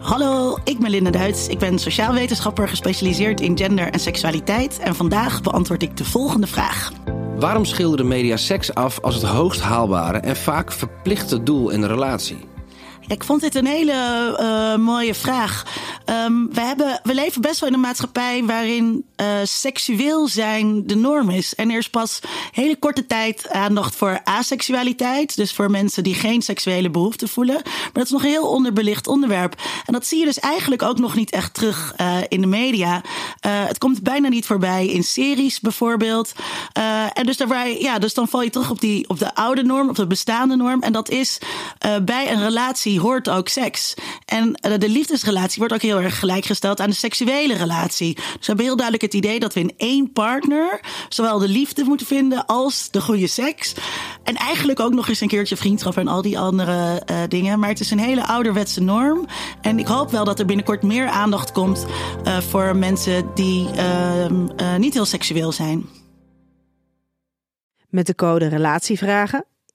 Hallo, ik ben Linda Duits. Ik ben sociaal wetenschapper gespecialiseerd in gender en seksualiteit. En vandaag beantwoord ik de volgende vraag. Waarom schilderen media seks af als het hoogst haalbare en vaak verplichte doel in een relatie? Ik vond dit een hele uh, mooie vraag. Um, we, hebben, we leven best wel in een maatschappij waarin uh, seksueel zijn de norm is. En er is pas hele korte tijd aandacht voor aseksualiteit. Dus voor mensen die geen seksuele behoefte voelen. Maar dat is nog een heel onderbelicht onderwerp. En dat zie je dus eigenlijk ook nog niet echt terug uh, in de media. het komt bijna niet voorbij in series bijvoorbeeld. en dus, daarbij, ja, dus dan val je terug op, die, op de oude norm, op de bestaande norm. En dat is bij een relatie hoort ook seks. En eh, de liefdesrelatie wordt ook gelijkgesteld aan de seksuele relatie. Dus we hebben heel duidelijk het idee dat we in één partner zowel de liefde moeten vinden als de goede seks. En eigenlijk ook nog eens een keertje vriendschap en al die andere uh, dingen. Maar het is een hele ouderwetse norm. En ik hoop wel dat er binnenkort meer aandacht komt uh, voor mensen die uh, niet heel seksueel zijn. Met de code Relatievragen